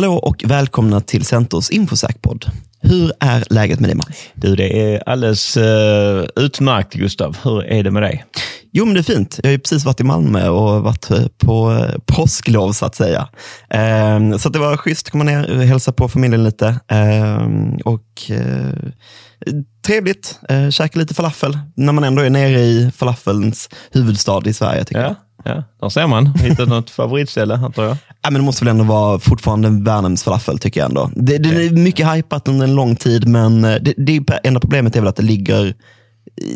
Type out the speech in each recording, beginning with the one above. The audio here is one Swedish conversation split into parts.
Hallå och välkomna till Centers Infosäk-podd. Hur är läget med dig, Mats? Du, det är alldeles uh, utmärkt, Gustav. Hur är det med dig? Jo, men det är fint. Jag har ju precis varit i Malmö och varit eh, på uh, påsklov, så att säga. Uh, så det var schysst att komma ner och hälsa på familjen lite. Ehm, och Trevligt. Uh, käka lite falafel när man ändå är nere i falafelns huvudstad i Sverige. Tycker ja. jag. Ja, där ser man. Hittat något favoritställe, antar jag. Ja, men det måste väl ändå vara fortfarande Värnhems falafel, tycker jag ändå. Det, det är mycket hypat under en lång tid, men eh, det, det enda problemet är väl att det ligger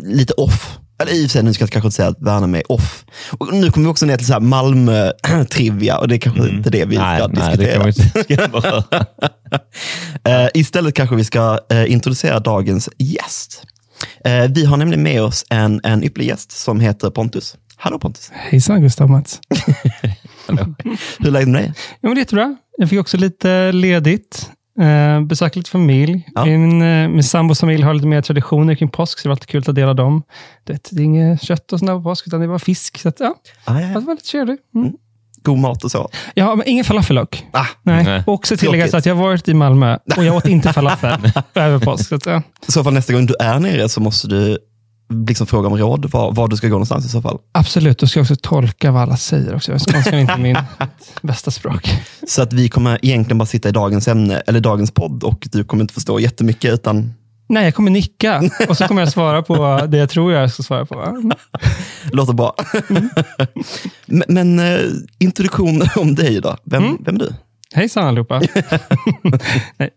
lite off. Eller i och för sig, nu ska jag kanske inte säga att Värnamo är off. Och nu kommer vi också ner till Malmö-trivia och det är kanske mm. inte det vi nej, ska nej, diskutera. Det uh, istället kanske vi ska uh, introducera dagens gäst. Uh, vi har nämligen med oss en, en ypperlig gäst som heter Pontus. Hallå Pontus. Hejsan Gustav Mats. Hur är läget med dig? Jo, det är jättebra. Jag fick också lite ledigt. Eh, besöka lite familj. Ja. Min, eh, min sambos familj har lite mer traditioner kring påsk, så det var alltid kul att ta del av dem. Det, det är inget kött och sånt på påsk, utan det var fisk. Så att, ja, ah, ja, ja. Det var lite trevligt. Mm. Mm. God mat och så? Ja, men ingen falafel dock. Ah, nej. nej. också tilläggas att jag har varit i Malmö och jag åt inte falafel över påsk. Så, att, ja. så för nästa gång du är nere så måste du liksom fråga om råd var, var, du ska gå någonstans i så fall? Absolut, då ska jag också tolka vad alla säger. också. Skånska är inte min bästa språk. Så att vi kommer egentligen bara sitta i dagens ämne, eller dagens podd och du kommer inte förstå jättemycket utan Nej, jag kommer nicka och så kommer jag svara på det jag tror jag ska svara på. Låter bra. Mm. men, men eh, introduktion om dig då. Vem, mm. vem är du? Hejsan allihopa. Nej.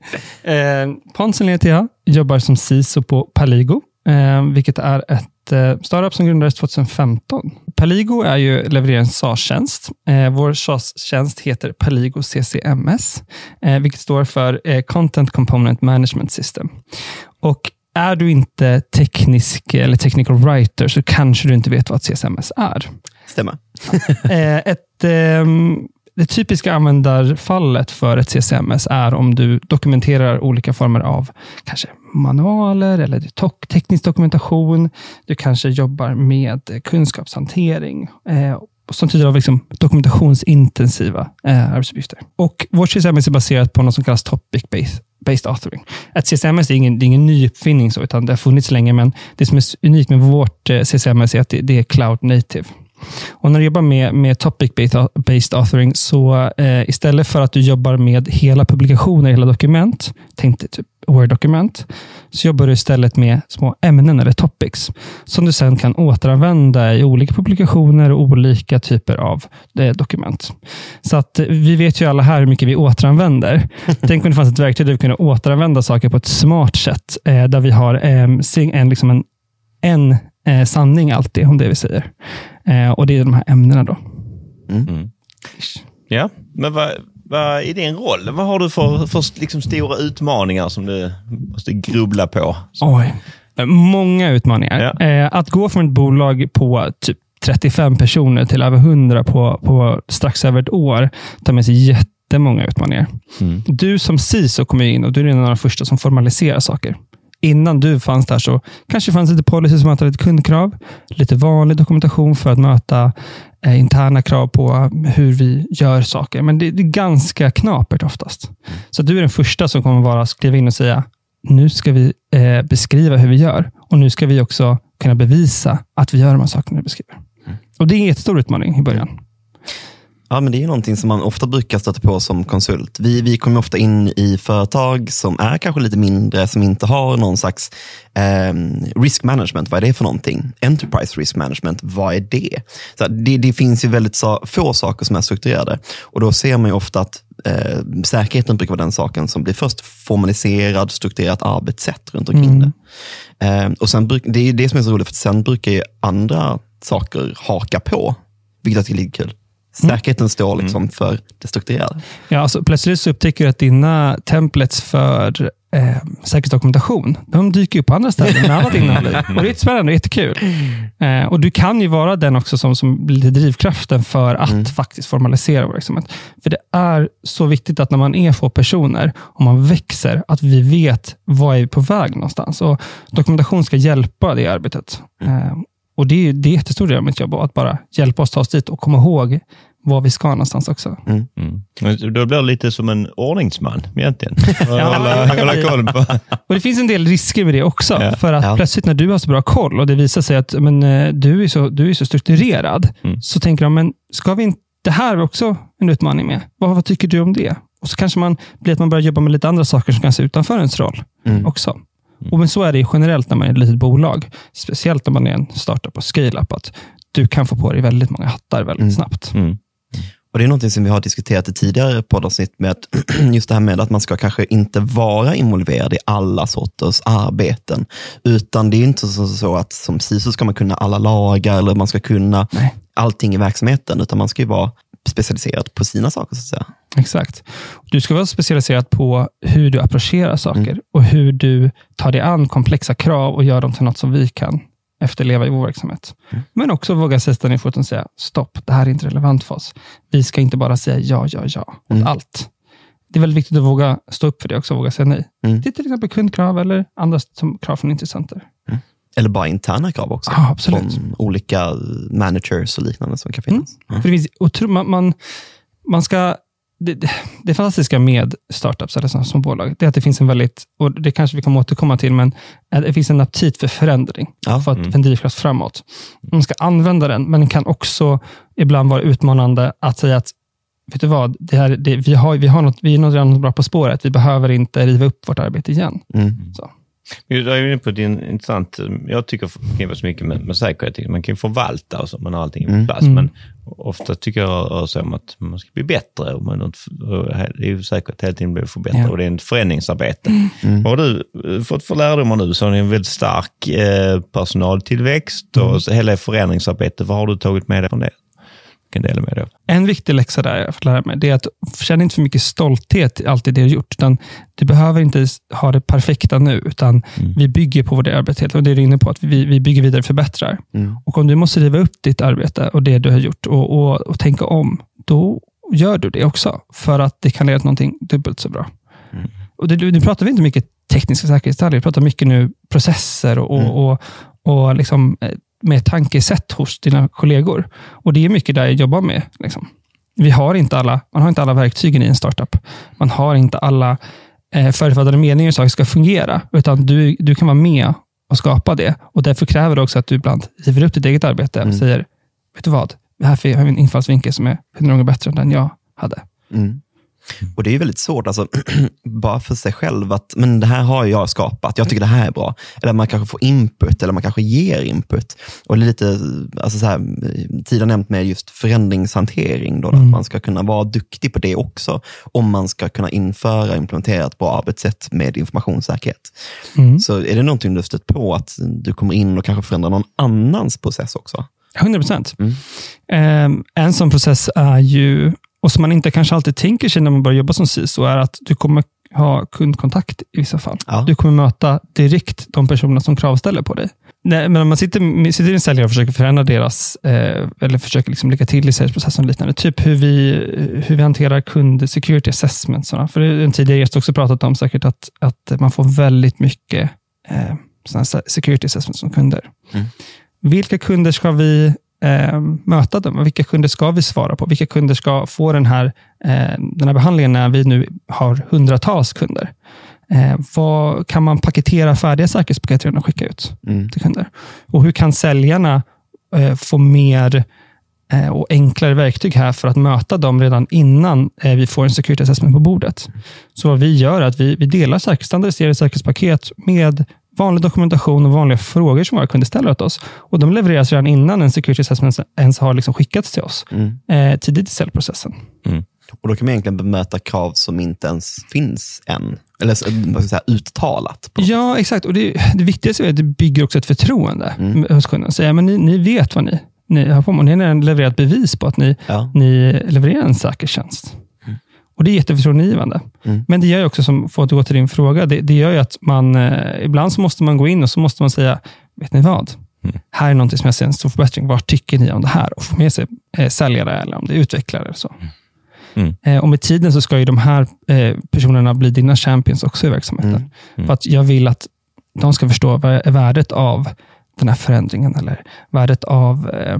Eh, Ponsen heter jag, jobbar som CISO på Paligo eh, vilket är ett eh, startup som grundades 2015. Paligo är ju levererar en SaaS-tjänst. Eh, vår SaaS-tjänst heter Paligo CCMS, eh, vilket står för eh, Content Component Management System. Och är du inte teknisk eller technical writer så kanske du inte vet vad CSMS är. Stämmer. Eh, ett, ehm, det typiska användarfallet för ett CSMS är om du dokumenterar olika former av kanske manualer eller teknisk dokumentation. Du kanske jobbar med kunskapshantering eh, som tyder av liksom dokumentationsintensiva eh, arbetsuppgifter. Och vårt CSMS är baserat på något som kallas topic-based based authoring. Ett CSMS är ingen, det är ingen ny uppfinning, så, utan det har funnits länge, men det som är unikt med vårt eh, CSMS är att det, det är cloud native. Och när du jobbar med, med topic-based authoring, så eh, istället för att du jobbar med hela publikationer, hela dokument, tänk dig typ Word-dokument, så jobbar du istället med små ämnen eller topics, som du sen kan återanvända i olika publikationer och olika typer av eh, dokument. Så att eh, vi vet ju alla här hur mycket vi återanvänder. Tänk om det fanns ett verktyg där vi kunde återanvända saker på ett smart sätt, eh, där vi har eh, en, liksom en, en sanning alltid om det vi säger. Och det är de här ämnena då. Mm. Mm. Ja, men vad, vad är din roll? Vad har du för, för liksom stora utmaningar som du måste grubbla på? Oj, många utmaningar. Ja. Eh, att gå från ett bolag på typ 35 personer till över 100 på, på strax över ett år tar med sig jättemånga utmaningar. Mm. Du som CISO kommer in och du är en av de första som formaliserar saker innan du fanns där så kanske fanns lite policy som möter lite kundkrav, lite vanlig dokumentation för att möta eh, interna krav på hur vi gör saker. Men det, det är ganska knapert oftast. Så du är den första som kommer vara skriva in och säga, nu ska vi eh, beskriva hur vi gör och nu ska vi också kunna bevisa att vi gör de här sakerna vi beskriver. Mm. Och Det är en jättestor utmaning i början. Ja, men det är någonting som man ofta brukar stöta på som konsult. Vi, vi kommer ofta in i företag som är kanske lite mindre, som inte har någon slags eh, risk management. Vad är det för någonting? Enterprise risk management, vad är det? Så det, det finns ju väldigt få saker som är strukturerade och då ser man ofta att eh, säkerheten brukar vara den saken som blir först formaliserad, strukturerat arbetssätt runt omkring mm. det. Eh, och sen, det är det som är så roligt, för sen brukar ju andra saker haka på, vilket är lite kul. Mm. Säkerheten står mm. liksom för det strukturerade. Ja, alltså, plötsligt så upptäcker du att dina templates för eh, säkerhetsdokumentation, de dyker upp på andra ställen med annat innehåll Och Det är spännande och jättekul. Eh, och Du kan ju vara den också som, som blir drivkraften för att mm. faktiskt formalisera vår verksamhet. För det är så viktigt att när man är få personer och man växer, att vi vet vad är vi på väg någonstans. Och Dokumentation ska hjälpa det arbetet. Mm. Eh, och Det är, det är jättestor del av mitt jobb, att bara hjälpa oss ta oss dit och komma ihåg var vi ska någonstans också. Mm. Men Då blir det lite som en ordningsman egentligen. Ja. Hålla, hålla koll på. Och Det finns en del risker med det också. Ja. För att Ja. plötsligt när du har så bra koll och det visar sig att men, eh, du, är så, du är så strukturerad, Mm. så tänker de, men ska vi inte, det här är också en utmaning med. Vad, vad tycker du om det? Och så kanske man blir att man börjar jobba med lite andra saker som kanske är utanför ens roll Mm. också. Och men så är det generellt när man är ett litet bolag. Speciellt när man är en startup och scale-up. Att du kan få på dig väldigt många hattar väldigt Mm. snabbt. Och Det är något som vi har diskuterat i tidigare poddavsnitt, med att just det här med att man ska kanske inte vara involverad i alla sorters arbeten. Utan det är inte så, så att som CISO ska man kunna alla lagar eller man ska kunna Nej. allting i verksamheten, utan man ska ju vara specialiserad på sina saker. så att säga. Exakt. Du ska vara specialiserad på hur du approcherar saker Mm. och hur du tar dig an komplexa krav och gör dem till något som vi kan efterleva i vår verksamhet. Mm. Men också våga sätta ner foten och säga stopp, det här är inte relevant för oss. Vi ska inte bara säga ja, ja, ja åt Mm. allt. Det är väldigt viktigt att våga stå upp för det också, våga säga nej. Mm. Det är till exempel kundkrav eller andra krav från intressenter. Eller bara interna krav också. Ja, absolut. Från olika managers och liknande som kan finnas. Mm. För det finns man, man, man ska, det, det, det fantastiska med startups eller som, som bolag, det är att det finns en väldigt, och det kanske vi kommer återkomma till, men att det finns en aptit för förändring. Ja. För att Mm. för en drivkraft framåt. Man ska använda den, men den kan också ibland vara utmanande att säga att Vet du vad, det här, det, vi, har, vi, har något, vi är något redan bra på spåret. Vi behöver inte riva upp vårt arbete igen. Mm. Så. Du är inne på din intressant, jag tycker det förknippas mycket med, med säkerhet. Man kan ju förvalta och så, man har allting på Mm. plats. Mm. Men ofta tycker jag rör sig om att man ska bli bättre. Och man, och det är ju säkert hela tiden blir förbättra Ja. och det är ett förändringsarbete. Mm. Vad har du eh, fått för lärdomar nu? Så har ni en väldigt stark eh, personaltillväxt och Mm. hela förändringsarbetet. Vad har du tagit med dig från det? Kan dela med dig av. En viktig läxa där jag har fått lära mig, det är att känna inte för mycket stolthet i allt det du har gjort. Utan du behöver inte ha det perfekta nu, utan Mm. vi bygger på det arbetet. Och det är du inne på, att vi, vi bygger vidare och förbättrar. Mm. Och om du måste riva upp ditt arbete och det du har gjort och, och, och tänka om, då gör du det också. För att det kan leda till någonting dubbelt så bra. Mm. Och det, nu pratar vi inte mycket tekniska säkerhetsdetaljer, vi pratar mycket nu processer och, Mm. och, och liksom, eh, med tankesätt hos dina kollegor. Och Det är mycket där jag jobbar med. Liksom. Vi har inte alla, man har inte alla verktygen i en startup. Man har inte alla eh, förutfattade meningar saker ska fungera, utan du, du kan vara med och skapa det. Och Därför kräver det också att du ibland river upp ditt eget arbete och Mm. säger, vet du vad, det här har vi en infallsvinkel som är hundra gånger bättre än den jag hade. Mm. Och Det är ju väldigt svårt, alltså, bara för sig själv, att men det här har jag skapat, jag tycker det här är bra. Eller man kanske får input, eller man kanske ger input. Och lite, alltså så här, Tid har nämnt med just förändringshantering, då, Mm. att man ska kunna vara duktig på det också, om man ska kunna införa och implementera ett bra arbetssätt med informationssäkerhet. Mm. Så är det någonting du stött på, att du kommer in och kanske förändrar någon annans process också? 100 procent. Mm. Um, en sån process är ju, och som man inte kanske alltid tänker sig när man börjar jobba som CISO, är att du kommer ha kundkontakt i vissa fall. Ja. Du kommer möta direkt de personer som kravställer på dig. Nej, men om man sitter, sitter i en säljare och försöker förändra deras, eh, eller försöker liksom lägga till i säljprocessen och liknande. Typ hur vi, hur vi hanterar kund security assessments. sådana. För en tidigare gäst också pratat om säkert att, att man får väldigt mycket eh, security assessments som kunder. Mm. Vilka kunder ska vi eh, möta dem? Vilka kunder ska vi svara på? Vilka kunder ska få den här, eh, den här behandlingen när vi nu har hundratals kunder? Eh, vad Kan man paketera färdiga säkerhetspaket redan och skicka ut Mm. till kunder? Och hur kan säljarna eh, få mer eh, och enklare verktyg här för att möta dem redan innan eh, vi får en security assessment på bordet? Så vad vi gör är att vi, vi delar säker- standardiserade säkerhetspaket med vanlig dokumentation och vanliga frågor som våra kunder ställer åt oss. Och De levereras redan innan en security assessment ens har liksom skickats till oss, Mm. eh, tidigt i säljprocessen. Och Då kan man egentligen bemöta krav som inte ens finns än. Eller så- vad ska jag säga, uttalat. På. Ja, exakt. Och det, det viktigaste är att det bygger också ett förtroende Mm. hos kunden. Säga, men ni, ni vet vad ni, ni har på med. och Ni har levererat bevis på att ni, Ja. ni levererar en säker tjänst. Och Det är jätteförtroendeingivande. Mm. Men det gör ju också, som, för att gå till din fråga, det, det gör ju att man eh, ibland så måste man gå in och så måste man säga, vet ni vad? Mm. Här är någonting som jag ser en stor förbättring. Vad tycker ni om det här? Och få med sig eh, säljare eller om det är utvecklare. Eller så. Mm. Eh, och med tiden så ska ju de här eh, personerna bli dina champions också i verksamheten. Mm. Mm. För att jag vill att de ska förstå vad är värdet av den här förändringen eller värdet av eh,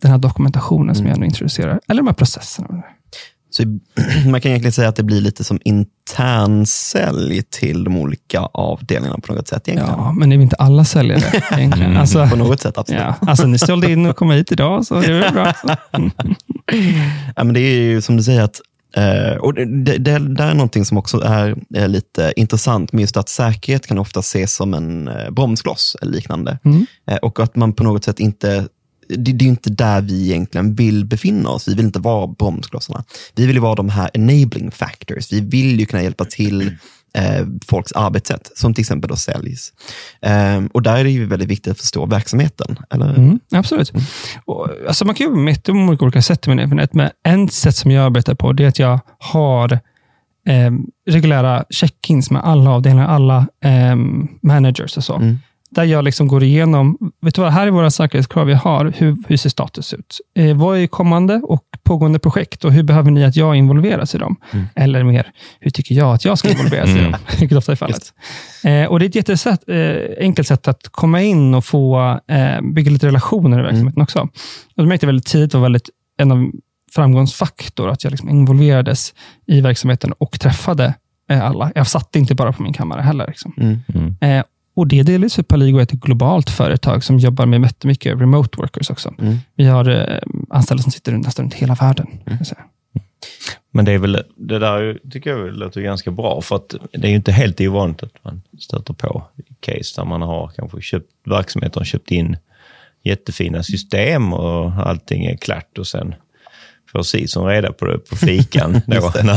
den här dokumentationen som jag nu introducerar. Eller de här processerna. Så man kan egentligen säga att det blir lite som internsälj till de olika avdelningarna på något sätt. Egentligen. Ja, men är vi inte alla säljare egentligen? Alltså, på något sätt, absolut. ja, alltså, ni sålde in och kom hit idag, så det är väl bra. Ja, men det är ju som du säger, att eh, och det, det, det där är någonting som också är, är lite intressant med just att säkerhet kan ofta ses som en eh, bromskloss eller liknande. Mm. Eh, och att man på något sätt inte det, det är inte där vi egentligen vill befinna oss. Vi vill inte vara bromsklossarna. Vi vill ju vara de här enabling factors. Vi vill ju kunna hjälpa till eh, folks arbetssätt, som till exempel då säljs. Eh, och där är det ju väldigt viktigt att förstå verksamheten. Eller? Mm, absolut. Och, alltså man kan jobba med jättemånga olika sätt med internet, men ett sätt som jag arbetar på det är att jag har eh, reguljära check-ins med alla avdelningar, alla eh, managers och så. Mm. Där jag liksom går igenom, vet du vad, här är våra säkerhetskrav vi har. Hur, hur ser status ut? Eh, vad är kommande och pågående projekt och hur behöver ni att jag involveras i dem? Mm. Eller mer, hur tycker jag att jag ska involveras i dem? Vilket ofta är fallet. Eh, och Det är ett jätteenkelt eh, enkelt sätt att komma in och få eh, bygga lite relationer i verksamheten också. Och det märkte jag väldigt tidigt var väldigt en av framgångsfaktor, att jag liksom involverades i verksamheten och träffade eh, alla. Jag satt inte bara på min kammare heller. Liksom. Mm. Eh, och Det är delvis för Paligo är ett globalt företag som jobbar med jättemycket remote workers också. Mm. Vi har eh, anställda som sitter nästan runt hela världen. säga. Men det är väl, det där tycker jag låter ganska bra, för att det är ju inte helt ovanligt att man stöter på case där man har kanske köpt verksamheter och köpt in jättefina system och allting är klart och sen får Sison reda på det på fikan då, det. när,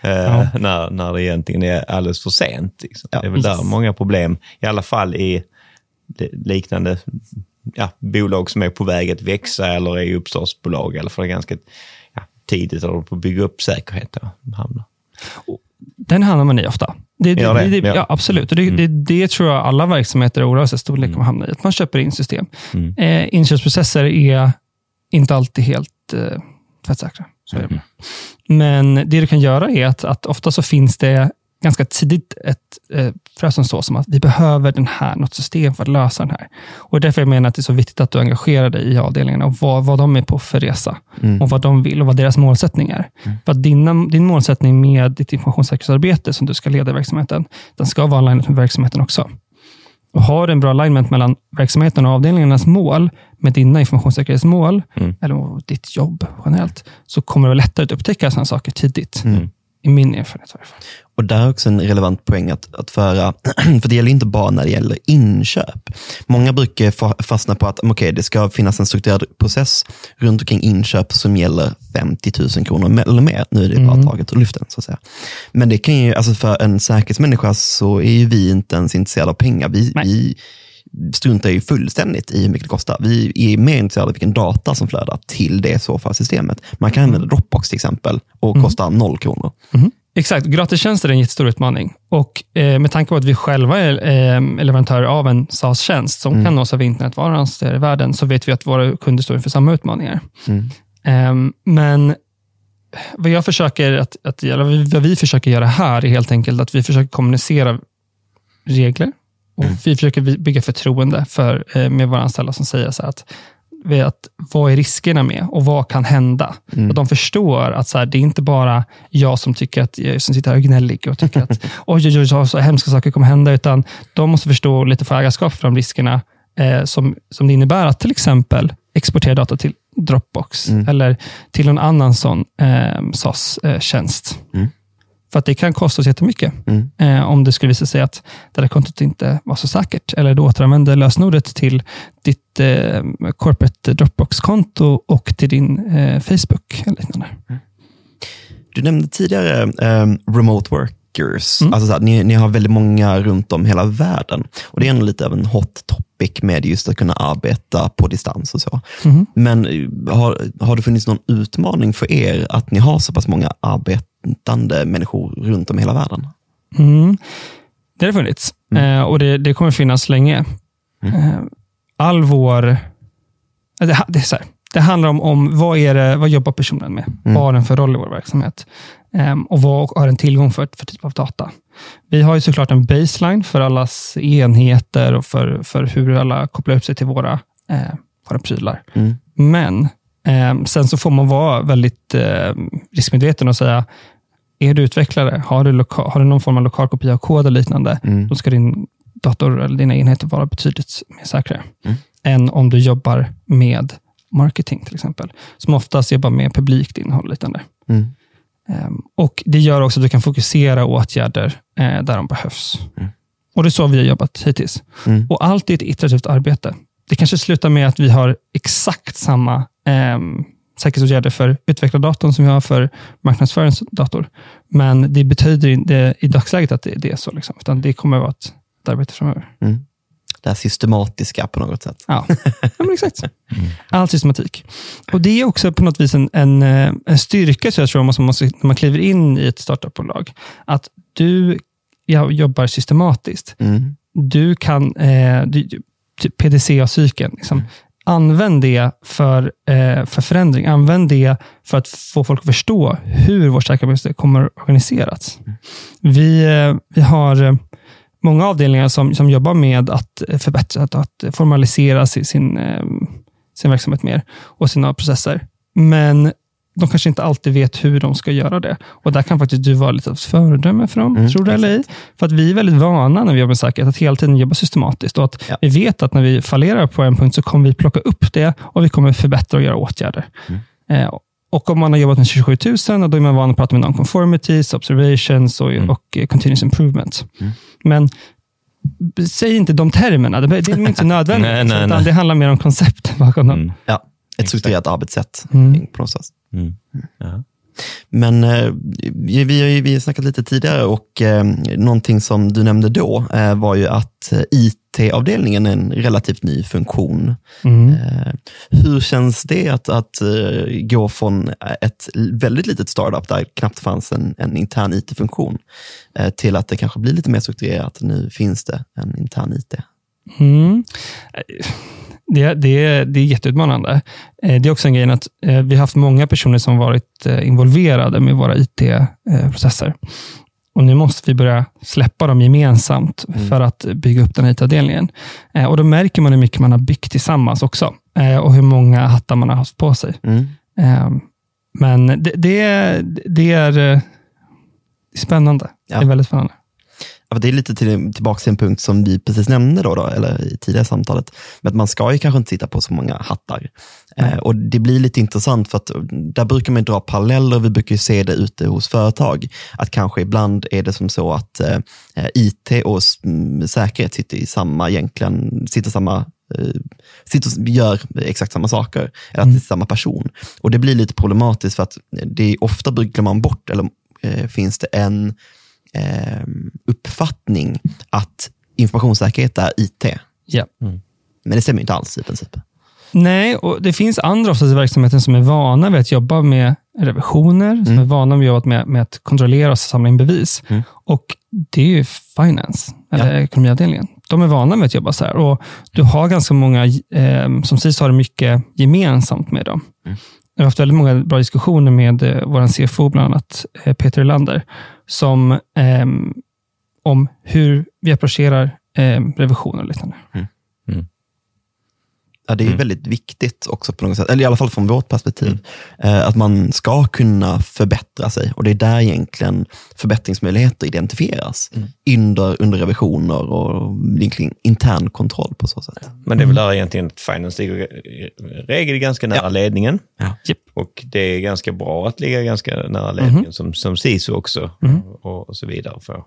eh, när, när det egentligen är alldeles för sent. Liksom. Ja, det är väl där många problem, i alla fall i liknande ja, bolag som är på väg att växa eller är uppstartsbolag, eller för det är ganska ja, tidigt att hålla på att bygga upp säkerhet. Då, hamnar. Den hamnar man i ofta. Det, det, det? det, Ja. ja. absolut. Och det, det, det tror jag alla verksamheter oavsett storlek kommer hamna i. Att man köper in system. Mm. Eh, inköpsprocesser är inte alltid helt eh, tvättsäkra. Så är det. Mm. Men det du kan göra är att, att ofta så finns det ganska tidigt ett eh, frö som står som att vi behöver den här, något system för att lösa den här. Och därför jag menar att det är så viktigt att du engagerar dig i avdelningarna och vad, vad de är på för resa. Mm. Och vad de vill och vad deras målsättning är. För att dina, din målsättning med ditt informationssäkerhetsarbete som du ska leda i verksamheten, den ska vara aligned med verksamheten också. Och har du en bra alignment mellan verksamheten och avdelningarnas mål med dina informationssäkerhetsmål, Mm. eller ditt jobb generellt, så kommer det vara lättare att upptäcka sådana saker tidigt. Mm. I min erfarenhet i varje fall. Och där är också en relevant poäng att, att föra, för det gäller inte bara när det gäller inköp. Många brukar fa- fastna på att okay, det ska finnas en strukturerad process runt omkring inköp som gäller 50 000 kronor eller mer. Nu är det bara Mm. taget ur luften. Så att säga. Men det kan ju, alltså för en säkerhetsmänniska så är ju vi inte ens intresserade av pengar. Vi, Nej. vi struntar ju fullständigt i hur mycket det kostar. Vi är mer intresserade av vilken data som flödar till det SOFA-systemet. Man kan använda Dropbox till exempel och Mm. kosta noll kronor. Exakt, gratistjänster är en jättestor utmaning. Och eh, Med tanke på att vi själva är eh, leverantörer av en SaaS-tjänst som kan nås av internet var någonstans i världen, så vet vi att våra kunder står inför samma utmaningar. Mm. Ehm, men vad jag försöker att, att vad vi försöker göra här är helt enkelt att vi försöker kommunicera regler och vi försöker bygga förtroende för, eh, med våra anställda som säger så att, att vad är riskerna med och vad kan hända? Och de förstår att så här, det är inte bara jag som tycker att jag som sitter här och gnällig och tycker att oj, oj, oj, så hemska saker kommer hända, utan de måste förstå lite få ägarskap för de riskerna eh, som, som det innebär att till exempel exportera data till Dropbox eller till någon annan sån eh, SAS-tjänst. Mm. För att det kan kosta oss jättemycket Mm. eh, om det skulle visa sig att det där kontot inte var så säkert. Eller du återanvänder lösenordet till ditt eh, corporate Dropbox-konto och till din eh, Facebook. Eller liknande. Du nämnde tidigare um, remote workers. Mm. Alltså så här, ni, ni har väldigt många runt om hela världen. Och Det är ändå lite av en hot topic med just att kunna arbeta på distans och så. Mhm. Men eh, har, har det funnits någon utmaning för er att ni har så pass många arbetande människor runt om i hela världen? Mm. Det har funnits eh, och det, det kommer finnas länge. Eh, all vår... eh, Det, det, är så här, det handlar om, om vad, är det, vad jobbar personen med? Vad har den för roll i vår verksamhet? Ehm, och vad har den tillgång för, för typ av data? Vi har ju såklart en baseline för allas enheter och för, för hur alla kopplar upp sig till våra, eh, våra prylar. Mm. Men sen så får man vara väldigt eh, riskmedveten och säga, är du utvecklare, har du, loka- har du någon form av lokal kopia av kod och liknande, Mm. då ska din dator eller dina enheter vara betydligt mer säkrare Mm. än om du jobbar med marketing till exempel, som oftast jobbar med publikt innehåll och liknande. Mm. Ehm, och Det gör också att du kan fokusera åtgärder eh, där de behövs. Mm. Och Det är så vi har jobbat hittills. Mm. Och Allt är ett iterativt arbete. Det kanske slutar med att vi har exakt samma ehm, säkerhetsåtgärder för utvecklardatorn som vi har för marknadsföringsdator. Men det betyder inte i dagsläget att det, det är så. Liksom. Utan det kommer att vara ett, ett arbete framöver. Mm. Det här systematiska på något sätt. Ja, ja exakt. All systematik. Och Det är också på något vis en, en, eh, en styrka, så jag tror, man måste, när man kliver in i ett startupbolag. Att du ja, jobbar systematiskt. Mm. Du kan, eh, du, typ PDCA-cykeln, liksom. använd det för, eh, för förändring. Använd det för att få folk att förstå hur vårt säkerhetsarbete kommer organiseras. Vi, eh, vi har eh, många avdelningar som, som jobbar med att förbättra, att, att formalisera sin, sin, eh, sin verksamhet mer och sina processer. Men de kanske inte alltid vet hur de ska göra det. Och Där kan faktiskt du vara lite av ett föredöme för dem, Mm, tror det eller ej. För att vi är väldigt vana när vi jobbar med säkerhet, att hela tiden jobba systematiskt. Och att Ja. Vi vet att när vi fallerar på en punkt så kommer vi plocka upp det och vi kommer förbättra och göra åtgärder. Mm. Eh, och Om man har jobbat med 27 000, då är man van att prata med non-conformities, observations och, Mm. och eh, continuous improvement. Mm. Men säg inte de termerna, det är inte nödvändigt. Nej, nej, nej. Det handlar mer om konceptet bakom dem. Mm. Ja, ett strukturerat arbetssätt Mm. sätt. Mm. Ja. Men eh, vi, har ju vi har snackat lite tidigare och eh, någonting som du nämnde då eh, var ju att IT-avdelningen är en relativt ny funktion. Mm. Hur känns det att, att gå från ett väldigt litet startup där knappt fanns en, en intern IT-funktion till att det kanske blir lite mer strukturerat. Nu finns det en intern IT. Mm. Det, det, det är jätteutmanande. Eh, Det är också en grej att eh, vi har haft många personer som varit eh, involverade med våra IT-processer. Och Nu måste vi börja släppa dem gemensamt Mm. för att bygga upp den här IT-avdelningen. Och Då märker man hur mycket man har byggt tillsammans också och hur många hattar man har haft på sig. Mm. Eh, Men det, det, det är spännande. Ja. Det är väldigt spännande. Det är lite till, tillbaka till en punkt som vi precis nämnde då, då eller i tidigare samtalet. Men att man ska ju kanske inte sitta på så många hattar. Eh, och Det blir lite intressant för att där brukar man dra paralleller. Vi brukar ju se det ute hos företag. Att kanske ibland är det som så att eh, IT och mm, säkerhet sitter i samma, egentligen, sitter samma eh, sitter och gör exakt samma saker, eller att det är samma person. Och Det blir lite problematiskt för att det är ofta glömmer man bort, eller eh, finns det en eh, uppfattning att informationssäkerhet är IT. Ja. Men det stämmer inte alls i princip. Nej, och det finns andra oftast i verksamheten som är vana vid att jobba med revisioner, som är vana vid att jobba med, med att kontrollera och samla in bevis. Mm. Och Det är ju finance, eller ekonomiavdelningen. De är vana med att jobba så här. Och du har ganska många, eh, som sägs har mycket gemensamt med dem. Mm. Vi har haft väldigt många bra diskussioner med eh, vår CFO, bland annat eh, Peter Lander, som, eh, om hur vi approcherar eh, revisioner och liknande. Mm. Ja, det är Mm. väldigt viktigt också på något sätt, eller i alla fall från vårt perspektiv, eh, att man ska kunna förbättra sig. Och Det är där egentligen förbättringsmöjligheter identifieras. Under, under revisioner och egentligen intern kontroll på så sätt. Men det är väl där egentligen att finance ligger i regel ganska nära Ja. ledningen. Ja. Och det är ganska bra att ligga ganska nära ledningen som, som CISO också. Och, och så vidare. För,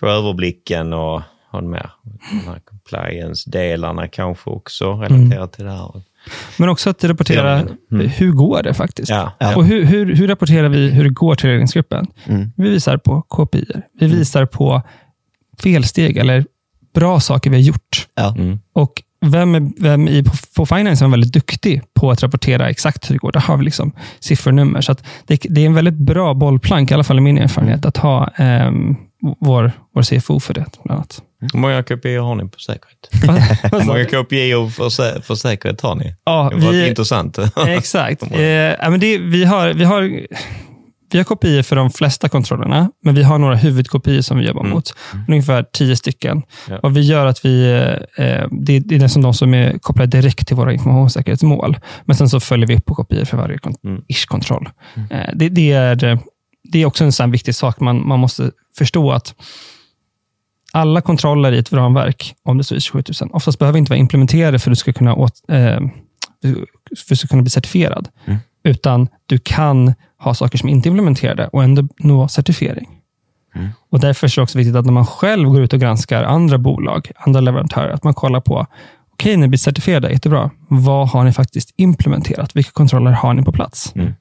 för överblicken och ha med de här compliance-delarna kanske också relaterat till det här. Men också att rapportera, Mm. hur går det faktiskt? Ja, Ja. Och hur, hur, hur rapporterar vi hur det går till ledningsgruppen? Mm. Vi visar på KPI. Vi visar på felsteg eller bra saker vi har gjort. Ja. Mm. Och vem, är, vem i, på, finance är väldigt duktig på att rapportera exakt hur det går. Där har vi liksom siffror och nummer. Så att det, det är en väldigt bra bollplank, i alla fall i min erfarenhet, att ha ehm, vår, vår CFO för det. Bland annat. Hur många KPI har ni på säkerhet? Hur många? KPI för, sä- för säkerhet har ni? ja, Det var vi, intressant. Exakt. Eh, men det, vi, har, vi, har, vi har kopior för de flesta kontrollerna, men vi har några huvudkopior som vi jobbar Mm. mot. Ungefär tio stycken. Ja. Vad vi gör att vi, eh, det, det är nästan de som är kopplade direkt till våra informationssäkerhetsmål. Men sen så följer vi upp på kopior för varje kon- Mm. ish-kontroll. Eh, det, det, är, det är också en sån viktig sak. Man, man måste förstå att alla kontroller i ett ramverk, om det står ISO 7000, oftast behöver inte vara implementerade för att du ska kunna, åt, eh, för att kunna bli certifierad. Mm. Utan du kan ha saker som inte är implementerade och ändå nå certifiering. Mm. Och Därför är det också viktigt att när man själv går ut och granskar andra bolag, andra leverantörer, att man kollar på, okej, ni blir certifierade, jättebra. Vad har ni faktiskt implementerat? Vilka kontroller har ni på plats? Mm.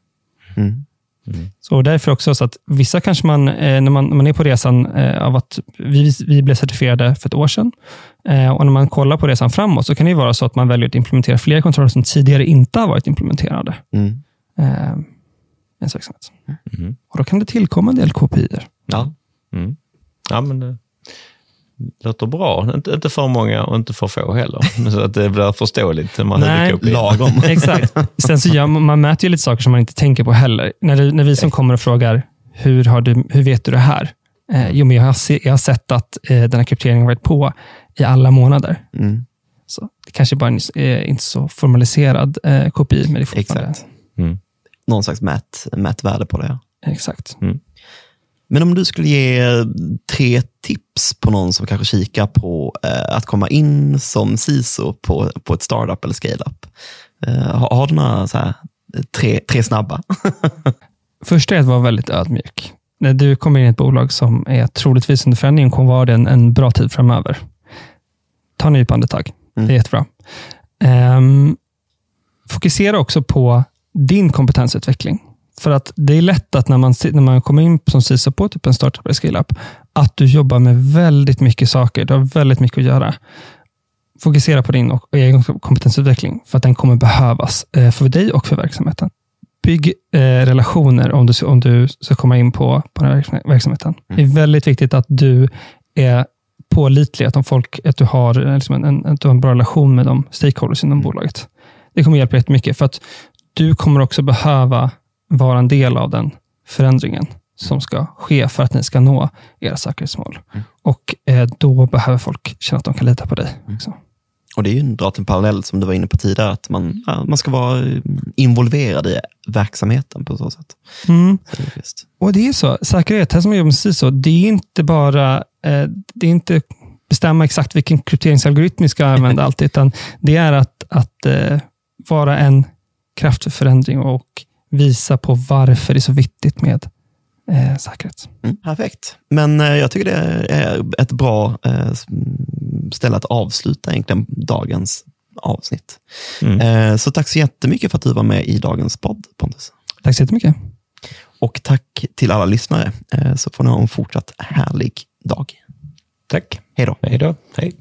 Så därför också så att vissa kanske man, eh, när man, när man är på resan eh, av att vi, vi blev certifierade för ett år sedan, eh, och när man kollar på resan framåt, så kan det vara så att man väljer att implementera fler kontroller som tidigare inte har varit implementerade Mm. eh. Mhm. Och då kan det tillkomma en del kopior. Ja. Mm. Ja, men det låter bra. Inte, inte för många och inte för få heller. Så att det blir förståeligt. Man Nej. Lagom. Exakt. Sen så gör, man man mäter ju lite saker som man inte tänker på heller. När, det, när vi som kommer och frågar, hur, har du, hur vet du det här? Eh, jo, men jag har, se, jag har sett att eh, den här krypteringen har varit på i alla månader. Mm. Så det kanske bara är eh, inte så formaliserad eh, kopi, men det är fortfarande... Exakt. Mm. Någon slags mät, mätvärde på det. Ja. Exakt. Men om du skulle ge tre tips på någon som kanske kikar på eh, att komma in som CISO på, på ett startup eller scale-up. Eh, har, har du några så här, tre, tre snabba? Första är att vara väldigt ödmjuk. När du kommer in i ett bolag som är troligtvis under förändring kommer vara det en, en bra tid framöver. Ta en djup andetag. Mm. Det är jättebra. Ehm, fokusera också på din kompetensutveckling. För att det är lätt att när man, när man kommer in som CISO på typ en startup eller scale-up, att du jobbar med väldigt mycket saker. Du har väldigt mycket att göra. Fokusera på din och, egen kompetensutveckling, för att den kommer behövas eh, för dig och för verksamheten. Bygg eh, relationer om du, om du ska komma in på, på den här verksam- verksamheten. Det är väldigt viktigt att du är pålitlig, att, de folk, att, du har, eh, liksom en, en, att du har en bra relation med de stakeholders inom bolaget. Det kommer hjälpa jättemycket, för att du kommer också behöva vara en del av den förändringen som ska ske för att ni ska nå era säkerhetsmål. Och eh, Då behöver folk känna att de kan lita på dig. också. Och Det är ju en, en parallell som du var inne på tidigare, att man, ja, man ska vara eh, involverad i verksamheten på så sätt. Mm. Så det. Och det är så, säkerhet, här som jag jobbar med CISO, det är inte bara eh, det är inte bestämma exakt vilken krypteringsalgoritm vi ska använda alltid, utan det är att, att eh, vara en kraft för förändring och visa på varför det är så viktigt med eh, säkerhet. Mm, perfekt. Men eh, jag tycker det är ett bra eh, ställe att avsluta egentligen dagens avsnitt. Mm. Eh, så tack så jättemycket för att du var med i dagens podd, Pontus. Tack så jättemycket. Och tack till alla lyssnare, eh, så får ni ha en fortsatt härlig dag. Tack. Hej då. Hej då. Hej.